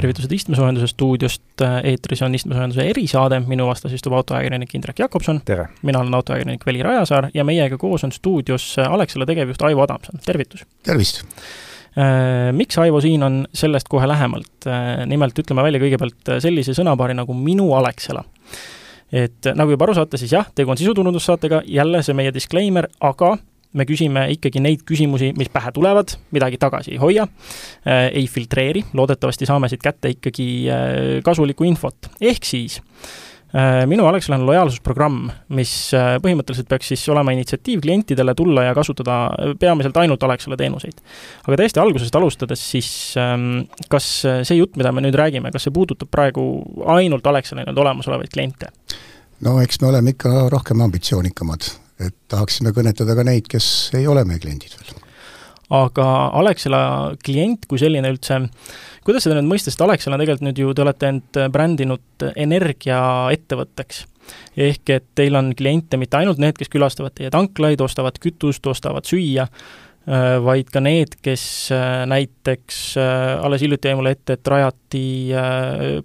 tervitused istmesoojenduse stuudiost, eetris on istmesoojenduse erisaade, minu vastas istub autoajakirjanik Indrek Jakobson. mina olen autoajakirjanik Veli Rajasaar ja meiega koos on stuudios Alexela tegevjuht Aivo Adamson, tervitus! tervist! Äh, miks, Aivo, siin on sellest kohe lähemalt, äh, nimelt ütleme välja kõigepealt sellise sõnapaari nagu minu Alexela et nagu juba aru saate, siis jah, tegu on sisuturundussaatega, jälle see meie disclaimer, aga me küsime ikkagi neid küsimusi, mis pähe tulevad, midagi tagasi ei hoia äh,, ei filtreeri, loodetavasti saame siit kätte ikkagi äh, kasulikku infot, ehk siis äh, minu Alexela on lojaalsusprogramm, mis põhimõtteliselt peaks siis olema initsiatiiv klientidele tulla ja kasutada peamiselt ainult Alexela teenuseid. aga täiesti algusest alustades, siis ähm, kas see jutt, mida me nüüd räägime, kas see puudutab praegu ainult Alexela nii-öelda olemasolevaid kliente? no eks me oleme ikka rohkem ambitsioonikamad et tahaksime kõnetada ka neid, kes ei ole meie kliendid veel. aga Alexela klient kui selline üldse, kuidas seda nüüd mõista, sest Alexela tegelikult nüüd ju te olete end brändinud energiaettevõtteks ehk et teil on kliente mitte ainult need, kes külastavad teie tanklaid, ostavad kütust, ostavad süüa, vaid ka need, kes äh, näiteks äh, alles hiljuti jäi mulle ette, et rajati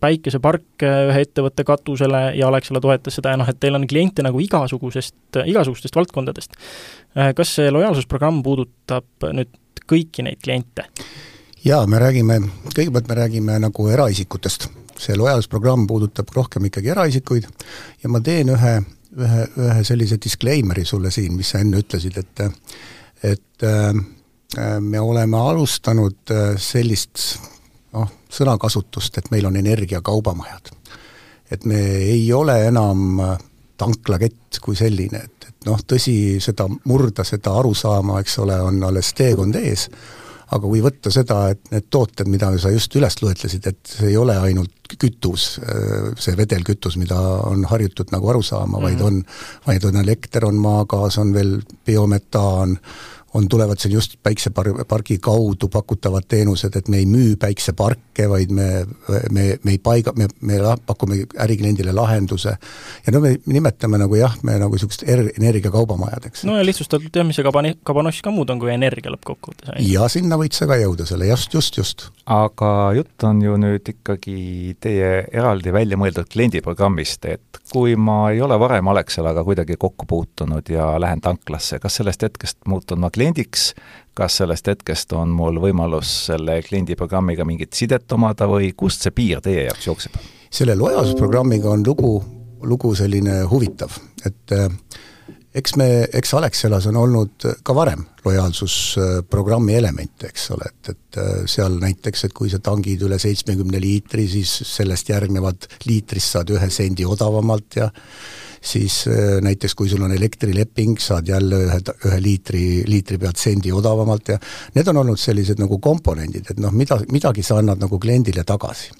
päikesepark ühe ettevõtte katusele ja Alexela toetas seda ja noh, et teil on kliente nagu igasugusest, igasugustest valdkondadest. kas see lojaalsusprogramm puudutab nüüd kõiki neid kliente? jaa, me räägime, kõigepealt me räägime nagu eraisikutest. see lojaalsusprogramm puudutab rohkem ikkagi eraisikuid ja ma teen ühe, ühe, ühe sellise disclaimer'i sulle siin, mis sa enne ütlesid, et et äh, me oleme alustanud äh, sellist noh, sõnakasutust, et meil on energiakaubamajad. et me ei ole enam äh, tanklakett kui selline, et, et noh, tõsi, seda murda, seda arusaama, eks ole, on alles teekond ees, aga kui võtta seda, et need tooted, mida sa just üles loetlesid, et see ei ole ainult kütus, see vedelkütus, mida on harjutud nagu aru saama mm, -hmm. vaid mhm. on, vaid on elekter, on maagaas, on veel biometaan, on, tulevad siin just päiksepargi kaudu pakutavad teenused, et me ei müü päikseparke, vaid me, me, me ei paiga, me, me pakume ärikliendile lahenduse. ja no me nimetame nagu jah, me nagu niisugust er-, energiakaubamajadeks. no ja lihtsustatult jah, mis see kabani-, kabanoss ka muud on kui energia lõppkokkuvõttes. ja sinna võid sa ka jõuda selle, just, just, just. aga jutt on ju nüüd ikkagi teie eraldi välja mõeldud kliendiprogrammist, et kui ma ei ole varem Alexelaga kuidagi kokku puutunud ja lähen tanklasse, kas sellest hetkest muutun ma kliendiks kas sellest hetkest on mul võimalus selle kliendiprogrammiga mingit sidet omada või kust see piir teie jaoks jookseb? selle lojaalsusprogrammiga on lugu, lugu selline huvitav, et äh, eks me, eks Alexelas on olnud ka varem lojaalsusprogrammi elemente, eks ole, et, et äh, seal näiteks, et kui sa tangid üle seitsmekümne liitri, siis sellest järgnevad liitrist saad ühe sendi odavamalt ja siis äh, näiteks kui sul on elektrileping, saad jälle ühe, ühe liitri, liitri pealt sendi odavamalt ja need on olnud sellised nagu komponendid, et noh, mida, midagi sa annad nagu kliendile tagasi.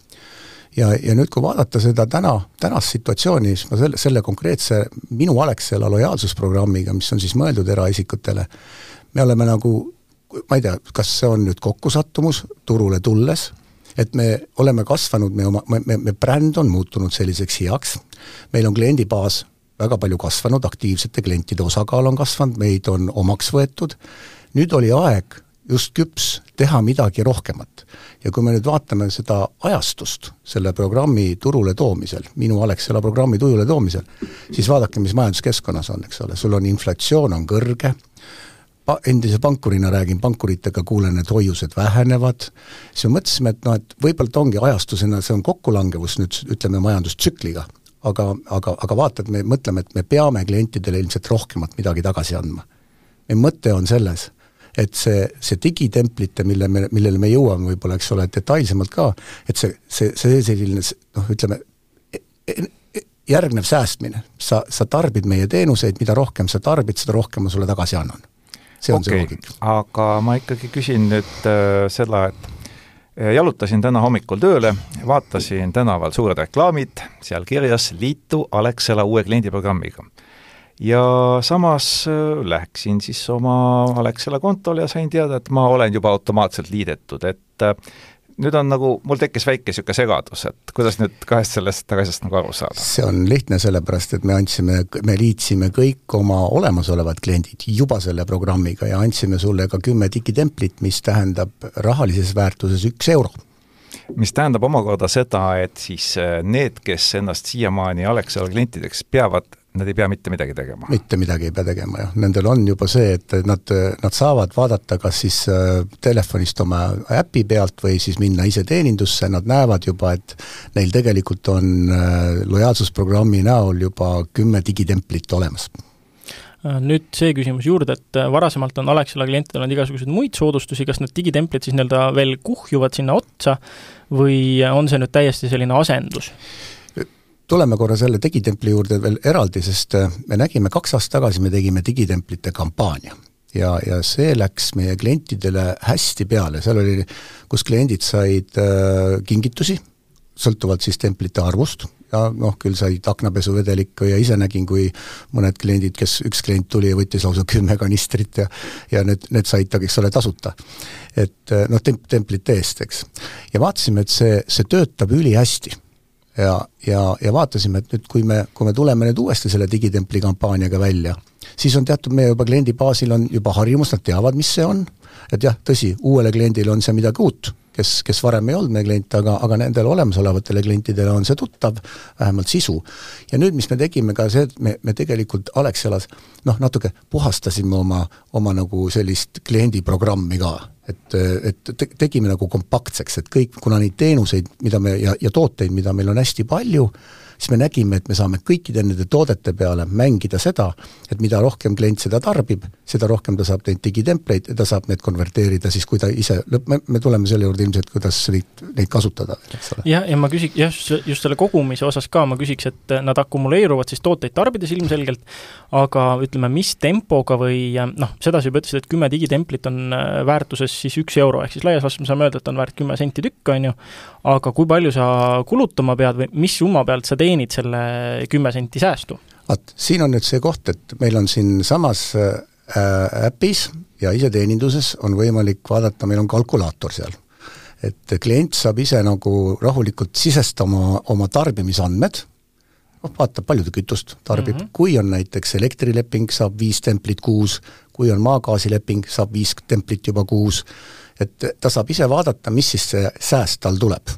Ja, ja nüüd, kui vaadata seda täna, tänast situatsiooni, siis ma selle, selle konkreetse minu Alexela lojaalsusprogrammiga, mis on siis mõeldud eraisikutele, me oleme nagu ma ei tea, kas see on nüüd kokkusattumus turule tulles, et me oleme kasvanud, me oma, me, me, me bränd on muutunud selliseks heaks, meil on kliendibaas väga palju kasvanud, aktiivsete klientide osakaal on kasvanud, meid on omaks võetud, nüüd oli aeg just küps teha midagi rohkemat. ja kui me nüüd vaatame seda ajastust selle programmi turule toomisel, minu Alexela programmi turule toomisel, siis vaadake, mis majanduskeskkonnas on, eks ole, sul on inflatsioon on kõrge, pa-, endise pankurina räägin pankuritega, kuulen, et hoiused vähenevad, siis me mõtlesime, et noh, et võib-olla ta ongi ajastusena, see on kokkulangevus nüüd ütleme, majandustsükliga aga, aga, aga vaata, et me mõtleme, et me peame klientidele ilmselt rohkemat midagi tagasi andma. meie mõte on selles, et see, see digitemplite, mille me, millele me jõuame võib-olla, eks ole, detailsemalt ka, et see, see, see selline noh, ütleme, järgnev säästmine, sa, sa tarbid meie teenuseid, mida rohkem sa tarbid, seda rohkem ma sulle tagasi annan. see on okay, see loogika. aga ma ikkagi küsin nüüd äh, seda, et jalutasin täna hommikul tööle, vaatasin tänaval suured reklaamid, seal kirjas liitu Alexela uue kliendiprogrammiga. Ja samas äh, läksin siis oma Alexela kontole ja sain teada, et ma olen juba automaatselt liidetud, et äh, nüüd on nagu, mul tekkis väike niisugune segadus, et kuidas nüüd kahest sellest asjast nagu aru saada? see on lihtne, sellepärast et me andsime, me liitsime kõik oma olemasolevad kliendid juba selle programmiga ja andsime sulle ka kümme digitemplit, mis tähendab rahalises väärtuses üks euro. mis tähendab omakorda seda, et siis äh, need, kes ennast siiamaani Alexela klientideks peavad, nad ei pea mitte midagi tegema? mitte midagi ei pea tegema, jah. Nendel on juba see, et nad, nad saavad vaadata kas siis äh, telefonist oma äpi pealt või siis minna ise teenindusse, nad näevad juba, et neil tegelikult on äh, lojaalsusprogrammi näol juba kümme digitemplit olemas Äh, nüüd see küsimus juurde, et varasemalt on Alexela klientidel olnud igasuguseid muid soodustusi, kas need digitemplid siis nii-öelda veel kuhjuvad sinna otsa või on see nüüd täiesti selline asendus? Tuleme korra selle digitempli juurde veel eraldi, sest äh, me nägime kaks aastat tagasi, me tegime digitemplite kampaania ja, ja see läks meie klientidele hästi peale, seal oli, kus kliendid said äh, kingitusi, sõltuvalt siis templite arvust, ja noh, küll said aknapesuvedelikku ja ise nägin, kui mõned kliendid, kes, üks klient tuli ja võttis lausa kümme kanistrit ja ja need, need said ta, eks ole, tasuta. et eh, noh, temp-, templite eest, eks. ja vaatasime, et see, see töötab ülihästi. Ja, ja, ja vaatasime, et nüüd, kui me, kui me tuleme nüüd uuesti selle digitempli kampaaniaga välja, siis on teatud, meie juba kliendi baasil on juba harjumus, nad teavad, mis see on, et jah, tõsi, uuele kliendile on see midagi uut kes, kes varem ei olnud meie klient, aga, aga nendele olemasolevatele klientidele on see tuttav, vähemalt sisu. ja nüüd, mis me tegime ka see, et me, me tegelikult Alexialas noh, natuke puhastasime oma, oma nagu sellist kliendiprogrammi ka, et, et te, tegime nagu kompaktseks, et kõik, kuna neid teenuseid, mida me ja, ja tooteid, mida meil on hästi palju, siis me nägime, et me saame kõikide nende toodete peale mängida seda, et mida rohkem klient seda tarbib, seda rohkem ta saab neid digitempleid ja ta saab need konverteerida siis, kui ta ise, me, me tuleme selle juurde ilmselt, kuidas neid, neid kasutada, eks ole. jah, ja ma küsiks, jah, just selle kogumise osas ka ma küsiks, et nad akumuleeruvad siis tooteid tarbides ilmselgelt, aga ütleme, mis tempoga või noh, sedasi juba ütlesid, et kümme digitemplit on äh, väärtuses siis üks euro, ehk siis laias laastus me saame öelda, et on väärt kümme senti tükk, on ju, aga kui palju sa kulutama pead või mis summa pealt sa teenid selle kümme senti säästu? vaat, siin on nüüd see koht, et meil on siinsamas äh, äpis ja iseteeninduses on võimalik vaadata, meil on kalkulaator seal. et klient saab ise nagu rahulikult sisestama oma tarbimisandmed, noh, vaatab, palju ta kütust tarbib mm, -hmm. kui on näiteks elektrileping, saab viis templit kuus, kui on maagaasileping, saab viis templit juba kuus, et ta saab ise vaadata, mis siis see sääst tal tuleb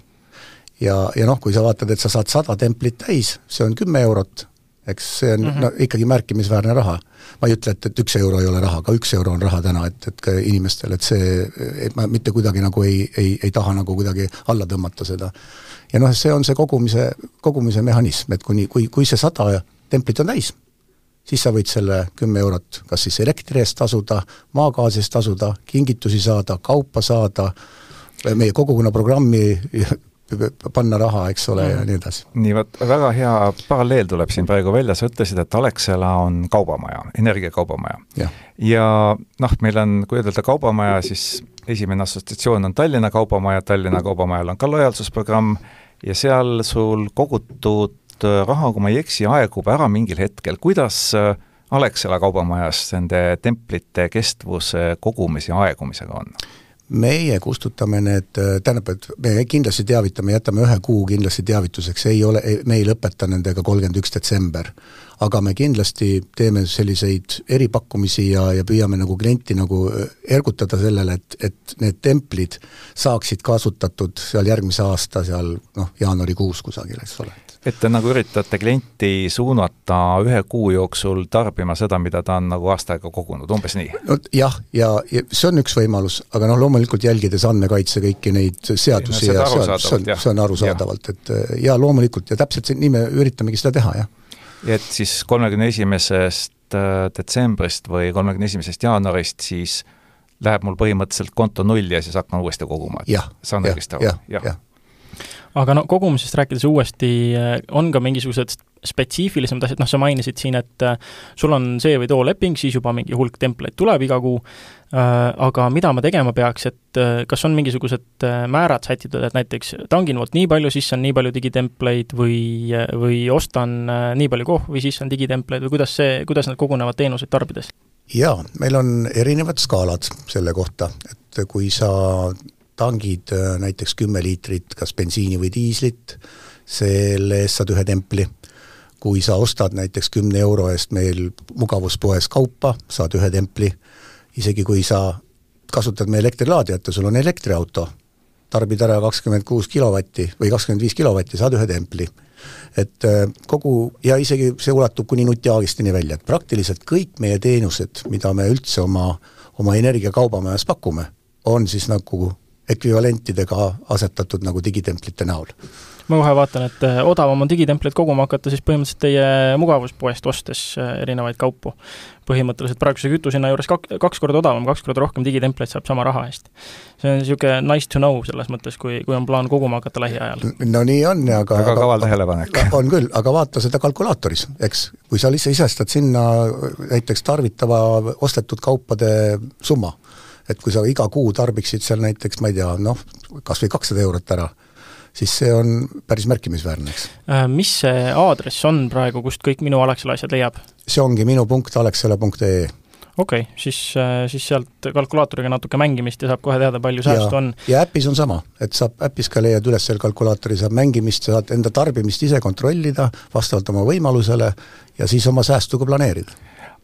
ja, ja noh, kui sa vaatad, et sa saad sada templit täis, see on kümme eurot, eks see on mm -hmm. no ikkagi märkimisväärne raha. ma ei ütle, et, et üks euro ei ole raha, ka üks euro on raha täna, et, et ka inimestel, et see, et ma mitte kuidagi nagu ei, ei, ei taha nagu kuidagi alla tõmmata seda. ja noh, see on see kogumise, kogumise mehhanism, et kuni, kui, kui see sada templit on täis, siis sa võid selle kümme eurot kas siis elektri eest tasuda, maagaasi eest tasuda, kingitusi saada, kaupa saada, meie kogukonna programmi panna raha, eks ole mm., ja nii edasi. nii, vot väga hea paralleel tuleb siin praegu välja, sa ütlesid, et Alexela on kaubamaja, energiakaubamaja. ja, ja noh, meil on, kui ütelda kaubamaja, siis esimene assotsiatsioon on Tallinna Kaubamaja, Tallinna Kaubamajal on ka lojaalsusprogramm ja seal sul kogutud raha, kui ma ei eksi, aegub ära mingil hetkel, kuidas Alexela kaubamajas nende templite kestvuse kogumise ja aegumisega on? Meie kustutame need, tähendab, et me kindlasti teavitame, jätame ühe kuu kindlasti teavituseks, ei ole, me ei lõpeta nendega kolmkümmend üks detsember. aga me kindlasti teeme selliseid eripakkumisi ja, ja püüame nagu klienti nagu ergutada sellele, et, et need templid saaksid kasutatud seal järgmise aasta seal noh, jaanuarikuus kusagil, eks ole et te nagu üritate klienti suunata ühe kuu jooksul tarbima seda, mida ta on nagu aasta aega kogunud, umbes nii? no jah, ja, ja see on üks võimalus, aga noh, loomulikult jälgides andmekaitse kõiki neid seadusi no, ja on, see on, see on arusaadavalt, et ja loomulikult ja täpselt nii me üritamegi seda teha, jah. et siis kolmekümne esimesest äh, detsembrist või kolmekümne esimesest jaanuarist siis läheb mul põhimõtteliselt konto nulli ja siis hakkan uuesti koguma, et saan õigesti aru? jah, jah ja aga no kogumisest rääkides uuesti, äh, on ka mingisugused spetsiifilisemad asjad, noh sa mainisid siin, et äh, sul on see või too leping, siis juba mingi hulk templaid tuleb iga kuu, äh, aga mida ma tegema peaks, et kas on mingisugused määrad sätitud, et näiteks tangin vot nii palju, siis on nii palju digitempleid või, või ostan nii palju kohvi, siis on digitempleid või kuidas see, kuidas need kogunevad teenuseid tarbides? jaa, meil on erinevad skaalad selle kohta, et kui sa tangid äh, näiteks kümme liitrit kas bensiini või diislit, selle eest saad ühe templi. kui sa ostad näiteks kümne euro eest meil mugavuspoes kaupa, saad ühe templi, isegi kui sa kasutad meie elektrilaadijat ja sul on elektriauto, tarbid ära kakskümmend kuus kilovatti või kakskümmend viis kilovatti, saad ühe templi. et äh, kogu, ja isegi see ulatub kuni nutiaagistini välja, et praktiliselt kõik meie teenused, mida me üldse oma, oma energiakaubamajas pakume, on siis nagu ekvivalentidega asetatud nagu digitemplite näol ma kohe vaatan, et äh, odavam on digitempleid koguma hakata siis põhimõtteliselt teie mugavuspoest ostes äh, erinevaid kaupu. põhimõtteliselt praeguse kütusehinna juures kak-, kaks korda odavam, kaks korda rohkem digitempleid saab sama raha eest. see on niisugune nice to know selles mõttes, kui, kui on plaan koguma hakata lähiajal. no nii on, aga väga kaval tähelepanek. on küll, aga vaata seda kalkulaatoris, eks, kui sa lihtsalt sisestad sinna näiteks tarvitava ostetud kaupade summa, et kui sa iga kuu tarbiksid seal näiteks, ma ei tea, noh, kas või kakssada eurot ära siis see on päris märkimisväärne, eks. Äh, mis see aadress on praegu, kust kõik minu Alexela asjad leiab? see ongi minu punkt alexela.ee okei okay,, siis, äh, siis sealt kalkulaatoriga natuke mängimist ja saab kohe teada, palju säästu on. ja äpis on sama, et saab, äpis ka leiad üles selle kalkulaatori, saab mängimist, saad enda tarbimist ise kontrollida vastavalt oma võimalusele ja siis oma säästu ka planeerida.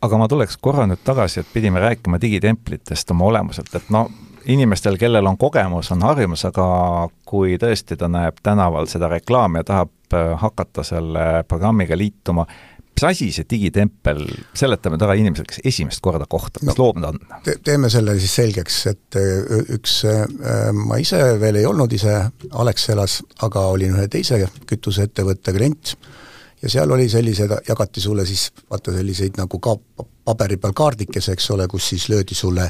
Aga ma tuleks korra nüüd tagasi, et pidime rääkima digitemplitest oma olemuselt, et no inimestel, kellel on kogemus, on harjumus, aga kui tõesti ta näeb tänaval seda reklaami ja tahab äh, hakata selle programmiga liituma, mis asi see digitempel, seletame ära inimesele, kes esimest korda kohtab, mis no, loom ta on te? teeme selle siis selgeks, et äh, üks, äh, ma ise veel ei olnud ise Alexelas, aga olin ühe teise kütuseettevõtte klient ja seal oli sellised, jagati sulle siis vaata selliseid nagu ka paberi peal kaardikese, eks ole, kus siis löödi sulle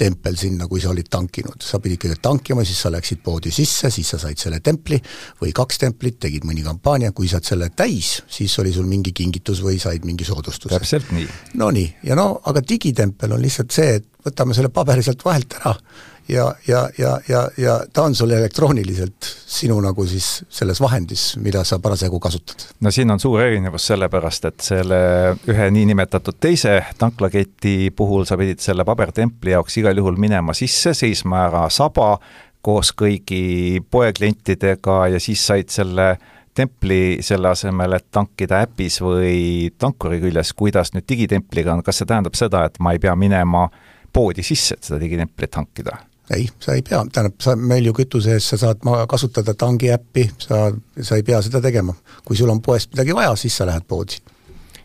tempel sinna, kui sa olid tankinud. sa pidid kõigepealt tankima, siis sa läksid poodi sisse, siis sa said selle templi või kaks templit, tegid mõni kampaania, kui saad selle täis, siis oli sul mingi kingitus või said mingi soodustuse. täpselt nii. no nii, ja no aga digitempel on lihtsalt see, et võtame selle paberi sealt vahelt ära ja, ja, ja, ja, ja ta on sul elektrooniliselt sinu nagu siis selles vahendis, mida sa parasjagu kasutad. no siin on suur erinevus sellepärast, et selle ühe niinimetatud teise tanklaketi puhul sa pidid selle pabertempli jaoks igal juhul minema sisse, seisma ära saba koos kõigi poeklientidega ja siis said selle templi selle asemel, et tankida äpis või tankuri küljes, kuidas nüüd digitempliga on, kas see tähendab seda, et ma ei pea minema poodi sisse, et seda digitemplit hankida? Ei, sa ei pea, tähendab, sa meil ju kütuse eest sa saad ma kasutada tangi äppi, sa, sa ei pea seda tegema. kui sul on poest midagi vaja, siis sa lähed poodi.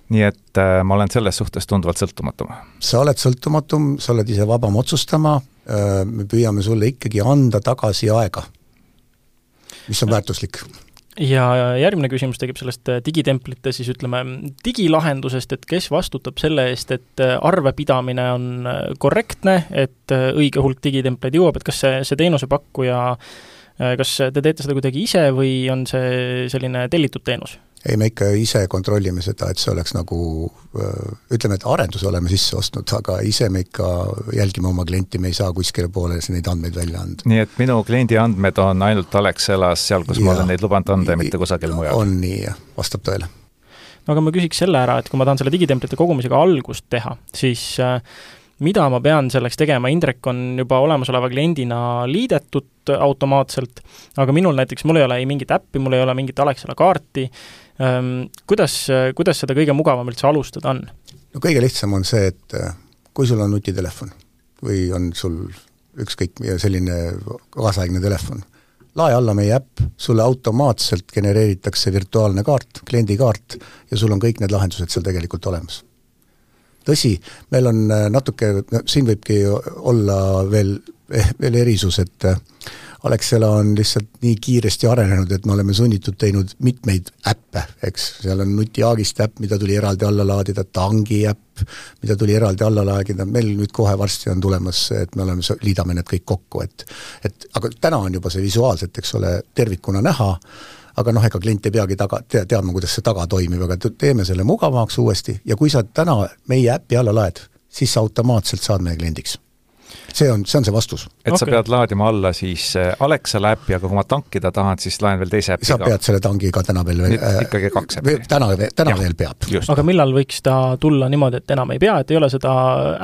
nii et äh, ma olen selles suhtes tunduvalt sõltumatum? sa oled sõltumatum, sa oled ise vabam otsustama äh,, me püüame sulle ikkagi anda tagasi aega, mis on väärtuslik ja järgmine küsimus tekib sellest äh, digitemplite siis ütleme, digilahendusest, et kes vastutab selle eest, et äh, arvepidamine on äh, korrektne, et õige hulk digitempleid jõuab, et kas see, see teenusepakkuja, kas te teete seda kuidagi ise või on see selline tellitud teenus? Ei, me ikka ise kontrollime seda, et see oleks nagu ütleme, et arenduse oleme sisse ostnud, aga ise me ikka jälgime oma klienti, me ei saa kuskile poole neid andmeid välja anda. nii et minu kliendi andmed on ainult Alexelas, seal, kus ja, ma olen neid lubanud anda ja mitte kusagil mujal? on nii, jah, vastab tõele. no aga ma küsiks selle ära, et kui ma tahan selle digitemplite kogumisega algust teha, siis äh, mida ma pean selleks tegema, Indrek on juba olemasoleva kliendina liidetud automaatselt, aga minul näiteks, mul ei ole ei mingit äppi, mul ei ole mingit Alexela kaarti, kuidas, kuidas seda kõige mugavam üldse alustada on? no kõige lihtsam on see, et äh, kui sul on nutitelefon või on sul ükskõik selline kaasaegne telefon, lae alla meie äpp, sulle automaatselt genereeritakse virtuaalne kaart, kliendikaart, ja sul on kõik need lahendused seal tegelikult olemas. tõsi, meil on äh, natuke, no siin võibki olla veel, veel erisus, et äh, Alexela on lihtsalt nii kiiresti arenenud, et me oleme sunnitud teinud mitmeid äppe, eks, seal on nutiaagiste äpp, mida tuli eraldi alla laadida, tangi äpp, mida tuli eraldi alla laadida, meil nüüd kohe varsti on tulemas, et me oleme, liidame need kõik kokku, et et aga täna on juba see visuaalselt, eks ole, tervikuna näha, aga noh, ega klient ei peagi taga, tea, teadma, kuidas see taga toimib, aga teeme selle mugavamaks uuesti ja kui sa täna meie äppi alla laed, siis sa automaatselt saad meie kliendiks see on, see on see vastus. et okay. sa pead laadima alla siis äh, Alexala äppi, aga kui ma tankida tahan, siis laen veel teise äpi sa ka? sa pead selle tangi ka täna veel äh, ikkagi kaks äppi? täna, täna ja. veel peab. aga millal võiks ta tulla niimoodi, et enam ei pea, et ei ole seda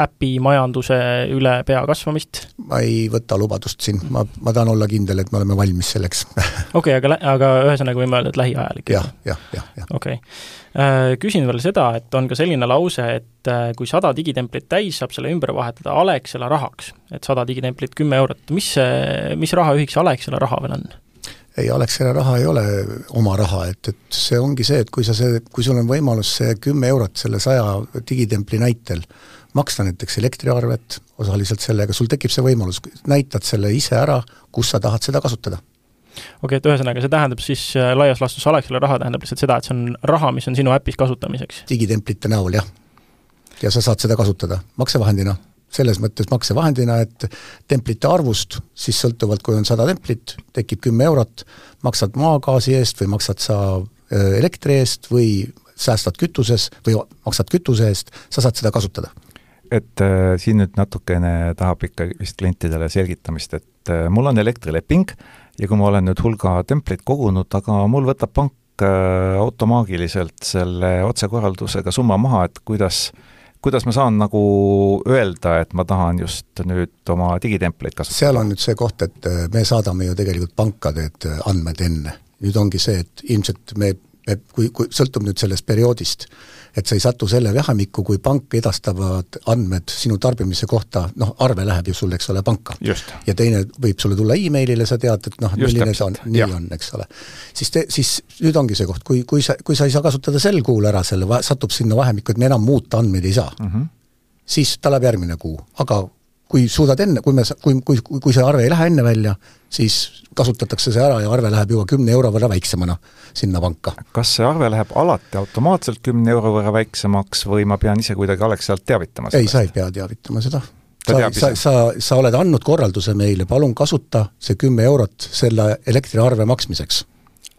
äpimajanduse üle pea kasvamist? ma ei võta lubadust siin, ma, ma tahan olla kindel, et me oleme valmis selleks okei okay,, aga, aga ühesõnaga võime öelda, et lähiajal ikka? jah, jah, jah, jah. okei okay küsin veel seda, et on ka selline lause, et äh, kui sada digitemplit täis saab selle ümber vahetada Alexela rahaks, et sada digitemplit, kümme eurot, mis see, mis rahaühik see Alexela raha veel on? ei, Alexela raha ei ole oma raha, et, et see ongi see, et kui sa see, kui sul on võimalus see kümme eurot selle saja digitempli näitel maksta näiteks elektriarvet osaliselt sellega, sul tekib see võimalus, näitad selle ise ära, kus sa tahad seda kasutada okei okay,, et ühesõnaga, see tähendab siis äh, laias laastus Alexela raha tähendab lihtsalt seda, et see on raha, mis on sinu äpis kasutamiseks? digitemplite näol, jah. ja sa saad seda kasutada maksevahendina, selles mõttes maksevahendina, et templite arvust siis sõltuvalt, kui on sada templit, tekib kümme eurot, maksad maagaasi eest või maksad sa äh, elektri eest või säästad kütuses või maksad kütuse eest, sa saad seda kasutada et äh, siin nüüd natukene tahab ikka vist klientidele selgitamist, et äh, mul on elektrileping ja kui ma olen nüüd hulga templeid kogunud, aga mul võtab pank äh, automaagiliselt selle otsekorraldusega summa maha, et kuidas kuidas ma saan nagu öelda, et ma tahan just nüüd oma digitempleid kasutada? seal on nüüd see koht, et äh, me saadame ju tegelikult pankade äh, andmed enne. nüüd ongi see, et ilmselt me, me, kui, kui sõltub nüüd sellest perioodist, et sa ei satu selle vahemikku, kui pank edastavad andmed sinu tarbimise kohta, noh, arve läheb ju sul, eks ole, panka. ja teine võib sulle tulla emailile, sa tead, et noh, milline see on, nii ja. on, eks ole. siis te, siis nüüd ongi see koht, kui, kui sa, kui sa ei saa kasutada sel kuul ära selle, satub sinna vahemikku, et me enam muuta andmeid ei saa mm, -hmm. siis ta läheb järgmine kuu, aga kui suudad enne, kui me, kui, kui, kui see arve ei lähe enne välja, siis kasutatakse see ära ja arve läheb juba kümne euro võrra väiksemana sinna panka. kas see arve läheb alati automaatselt kümne euro võrra väiksemaks või ma pean ise kuidagi Alexalt teavitama sellest? ei, sa ei pea teavitama seda. sa, sa, sa, sa oled andnud korralduse meile, palun kasuta see kümme eurot selle elektriarve maksmiseks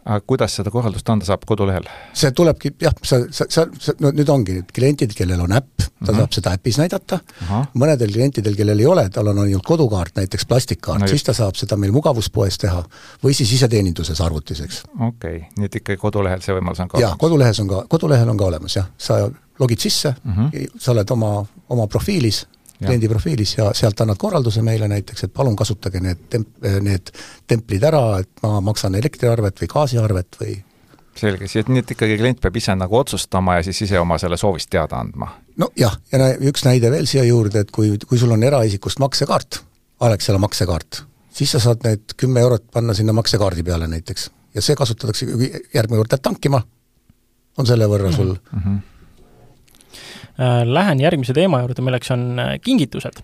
aga kuidas seda korraldust anda saab kodulehel? see tulebki jah, sa, sa, sa, no nüüd ongi need kliendid, kellel on äpp, ta mm -hmm. saab seda äpis näidata, mõnedel klientidel, kellel ei ole, tal on ainult kodukaart, näiteks plastikkaart no, siis ta saab seda meil mugavuspoes teha või siis iseteeninduses arvutis, eks. okei okay., nii et ikkagi kodulehel see võimalus on ka jah, kodulehes on ka, kodulehel on ka olemas jah, sa logid sisse mm, -hmm. sa oled oma, oma profiilis, kliendi profiilis ja sealt annad korralduse meile näiteks, et palun kasutage need temp-, need templid ära, et ma maksan elektriarvet või gaasiarvet või selge, nii et ikkagi klient peab ise nagu otsustama ja siis ise oma selle soovist teada andma? nojah, ja üks näide veel siia juurde, et kui, kui sul on eraisikust maksekaart, Alexela maksekaart, siis sa saad need kümme eurot panna sinna maksekaardi peale näiteks. ja see kasutatakse, järgmine kord lähed tankima, on selle võrra sul mm -hmm lähen järgmise teema juurde, milleks on äh, kingitused.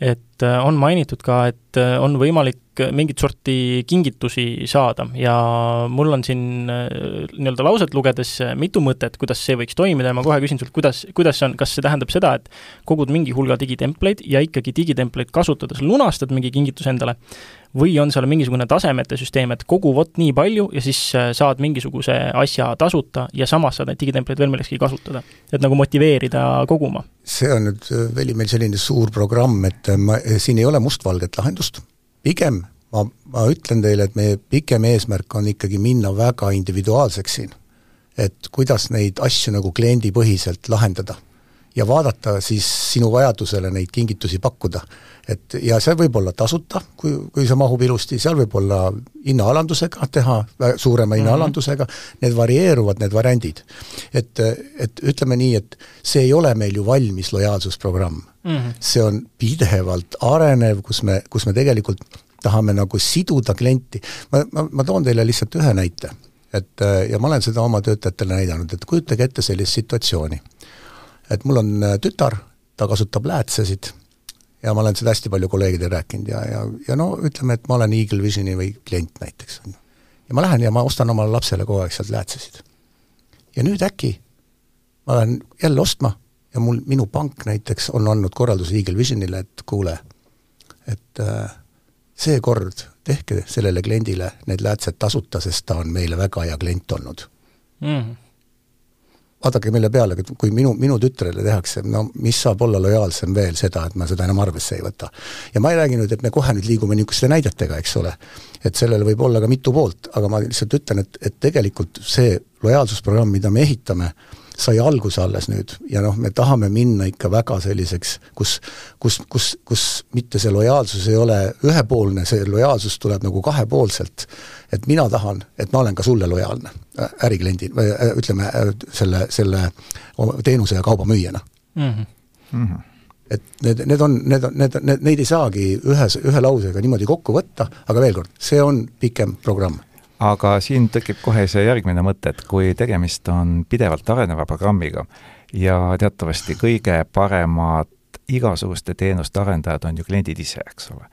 et äh, on mainitud ka, et on võimalik mingit sorti kingitusi saada ja mul on siin nii-öelda lauset lugedes mitu mõtet, kuidas see võiks toimida ja ma kohe küsin sult, kuidas, kuidas see on, kas see tähendab seda, et kogud mingi hulga digitempleid ja ikkagi digitempleid kasutades lunastad mingi kingituse endale või on seal mingisugune tasemete süsteem, et kogu vot nii palju ja siis äh, saad mingisuguse asja tasuta ja samas saad neid digitempleid veel millekski kasutada. et nagu motiveerida koguma. see on nüüd, äh, Veli, meil selline suur programm, et äh, ma, siin ei ole mustvalget lahendust, pigem ma, ma ütlen teile, et meie pikem eesmärk on ikkagi minna väga individuaalseks siin. et kuidas neid asju nagu kliendipõhiselt lahendada ja vaadata siis sinu vajadusele neid kingitusi pakkuda et ja see võib olla tasuta, kui, kui see mahub ilusti, seal võib olla hinnaalandusega teha, suurema mhm. hinnaalandusega mm, -hmm. need varieeruvad, need variandid. et, et ütleme nii, et see ei ole meil ju valmis lojaalsusprogramm mm. -hmm. see on pidevalt arenev, kus me, kus me tegelikult tahame nagu siduda klienti, ma, ma, ma toon teile lihtsalt ühe näite. et ja ma olen seda oma töötajatele näidanud, et kujutage ette sellist situatsiooni. Et mul on tütar, ta kasutab läätsesid ja ma olen seda hästi palju kolleegidele rääkinud ja, ja, ja no ütleme, et ma olen Eagle Visioni või klient näiteks, on ju. ja ma lähen ja ma ostan omale lapsele kogu aeg sealt läätsesid. ja nüüd äkki ma lähen jälle ostma ja mul, minu pank näiteks on andnud korralduse Eagle Visionile, et kuule, et äh, seekord tehke sellele kliendile need läätsed tasuta, sest ta on meile väga hea klient olnud mm. Vaadake, mille peale, kui minu, minu tütrele tehakse, no mis saab olla lojaalsem veel seda, et ma seda enam arvesse ei võta. ja ma ei räägi nüüd, et me kohe nüüd liigume niisuguste näidetega, eks ole, et sellel võib olla ka mitu poolt, aga ma lihtsalt ütlen, et, et tegelikult see lojaalsusprogramm, mida me ehitame, sai alguse alles nüüd ja noh, me tahame minna ikka väga selliseks, kus, kus, kus, kus mitte see lojaalsus ei ole ühepoolne, see lojaalsus tuleb nagu kahepoolselt. et mina tahan, et ma olen ka sulle lojaalne ärikliendi, ütleme selle, selle teenuse ja kauba müüjana mm. -hmm. Mm -hmm et need, need on, need on, need, need, neid ei saagi ühes, ühe lausega niimoodi kokku võtta, aga veel kord, see on pikem programm aga siin tekib kohe see järgmine mõte, et kui tegemist on pidevalt areneva programmiga ja teatavasti kõige paremad igasuguste teenuste arendajad on ju kliendid ise, eks ole.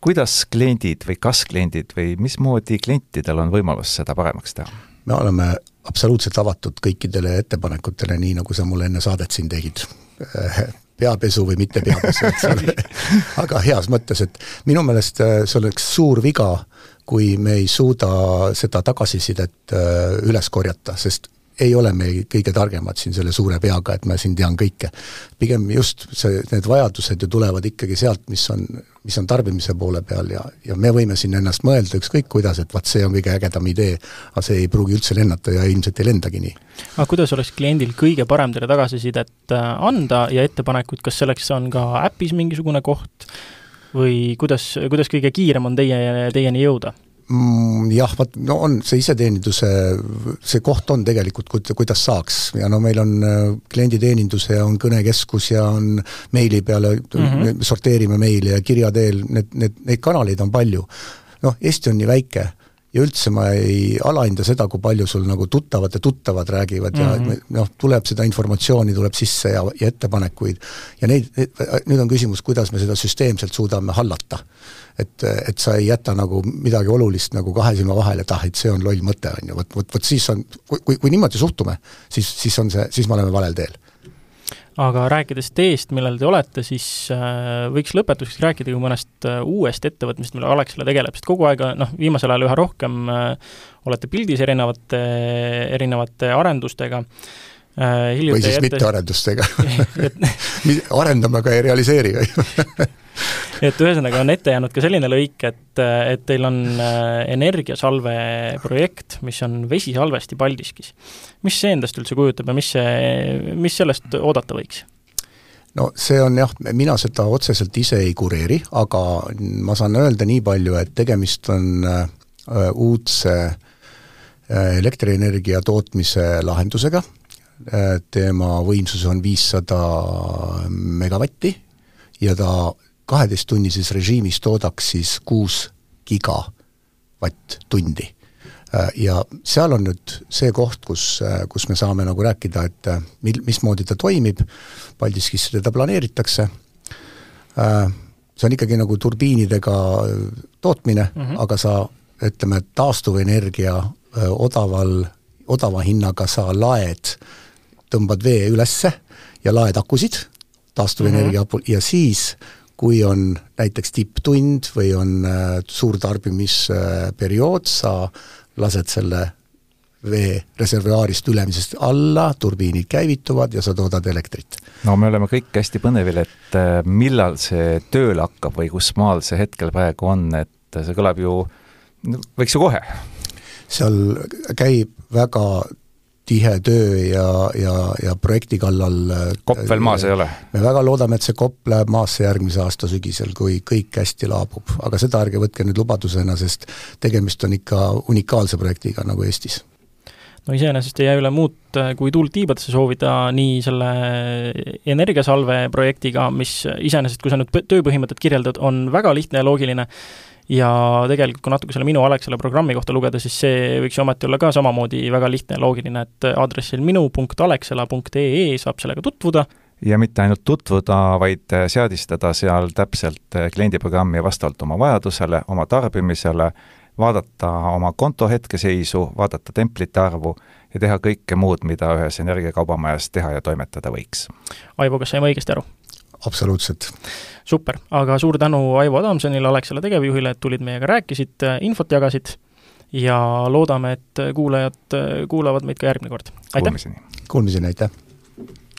kuidas kliendid või kas kliendid või mismoodi klientidel on võimalus seda paremaks teha? me oleme absoluutselt avatud kõikidele ettepanekutele, nii nagu sa mulle enne saadet siin tegid peapesu või mitte peapesu, eks ole. aga heas mõttes, et minu meelest äh, see oleks suur viga, kui me ei suuda seda tagasisidet äh, üles korjata, sest ei ole me kõige targemad siin selle suure peaga, et ma siin tean kõike. pigem just see, need vajadused ju tulevad ikkagi sealt, mis on, mis on tarbimise poole peal ja, ja me võime siin ennast mõelda ükskõik kuidas, et vaat see on kõige ägedam idee, aga see ei pruugi üldse lennata ja ilmselt ei lendagi nii. aga kuidas oleks kliendil kõige parem teile tagasisidet äh, anda ja ettepanekuid, kas selleks on ka äpis mingisugune koht või kuidas, kuidas kõige kiirem on teie, teieni jõuda? Mm, jah, vot no on, see iseteeninduse, see koht on tegelikult, kuidas saaks ja no meil on äh, klienditeenindus ja on kõnekeskus ja on meili peale mm, -hmm. sorteerime meili ja kirja teel, need, need, neid kanaleid on palju. noh, Eesti on nii väike ja üldse ma ei alahinda seda, kui palju sul nagu tuttavate tuttavad räägivad mm -hmm. ja mhm. noh, tuleb seda informatsiooni, tuleb sisse ja, ja ettepanekuid ja neid, nüüd on küsimus, kuidas me seda süsteemselt suudame hallata et, et sa ei jäta nagu midagi olulist nagu kahe silma vahele, et ah, et see on loll mõte, on ju, vot, vot, vot siis on, kui, kui niimoodi suhtume, siis, siis on see, siis me oleme valel teel aga rääkides teest, millel te olete, siis äh, võiks lõpetuseks rääkida ka mõnest äh, uuest ettevõtmisest, millega Alexela tegeleb, sest kogu aeg, noh, viimasel ajal üha rohkem äh, olete pildis erinevate, erinevate arendustega või siis ette... mittearendustega. Arendame, aga ei realiseeri et ühesõnaga on ette jäänud ka selline lõik, et, et teil on äh, energiasalve projekt, mis on vesisalvesti Paldiskis. mis see endast üldse kujutab ja mis see, mis sellest oodata võiks? no see on jah, mina seda otseselt ise ei kureeri, aga ma saan öelda nii palju, et tegemist on äh, uudse äh, elektrienergia tootmise lahendusega, tema võimsus on viissada megavatti ja ta kaheteisttunnises režiimis toodaks siis kuus gigavatt-tundi. Äh, ja seal on nüüd see koht, kus, äh, kus me saame nagu rääkida, et äh, mil-, mismoodi ta toimib, Paldiskis teda planeeritakse, see on ikkagi nagu turbiinidega tootmine mm, -hmm. aga sa ütleme, taastuvenergia odaval, odava hinnaga sa laed, tõmbad vee ülesse ja laed akusid taastuvenergia mm -hmm. ja siis kui on näiteks tipptund või on äh, suurtarbimisperiood, sa lased selle vee reservuaarist ülemisest alla, turbiinid käivituvad ja sa toodad elektrit. no me oleme kõik hästi põnevil, et äh, millal see tööle hakkab või kus maal see hetkel praegu on, et see kõlab ju, võiks ju kohe? seal käib väga tihe töö ja, ja, ja projekti kallal äh, kopp veel maas ei ole? me väga loodame, et see kopp läheb maasse järgmise aasta sügisel, kui kõik hästi laabub. aga seda ärge võtke nüüd lubadusena, sest tegemist on ikka unikaalse projektiga nagu Eestis no iseenesest ei jää üle muud, äh, kui tuult tiibadesse soovida nii selle energiasalve projektiga, mis iseenesest, kui sa nüüd tööpõhimõtet kirjeldad, on väga lihtne ja loogiline, ja tegelikult, kui natuke selle Minu Alexela programmi kohta lugeda, siis see võiks ju ometi olla ka samamoodi väga lihtne ja loogiline, et aadressil minu.alexela.ee saab sellega tutvuda, ja mitte ainult tutvuda, vaid seadistada seal täpselt kliendiprogrammi vastavalt oma vajadusele, oma tarbimisele, vaadata oma konto hetkeseisu, vaadata templite arvu ja teha kõike muud, mida ühes energiakaubamajas teha ja toimetada võiks. Aivo, kas saime õigesti aru? Absoluutselt. super, aga suur tänu Aivo Adamsonile, Alexela tegevjuhile, et tulid meiega, rääkisid, infot jagasid ja loodame, et kuulajad kuulavad meid ka järgmine kord. aitäh! Kuulmiseni! Kuulmiseni, aitäh!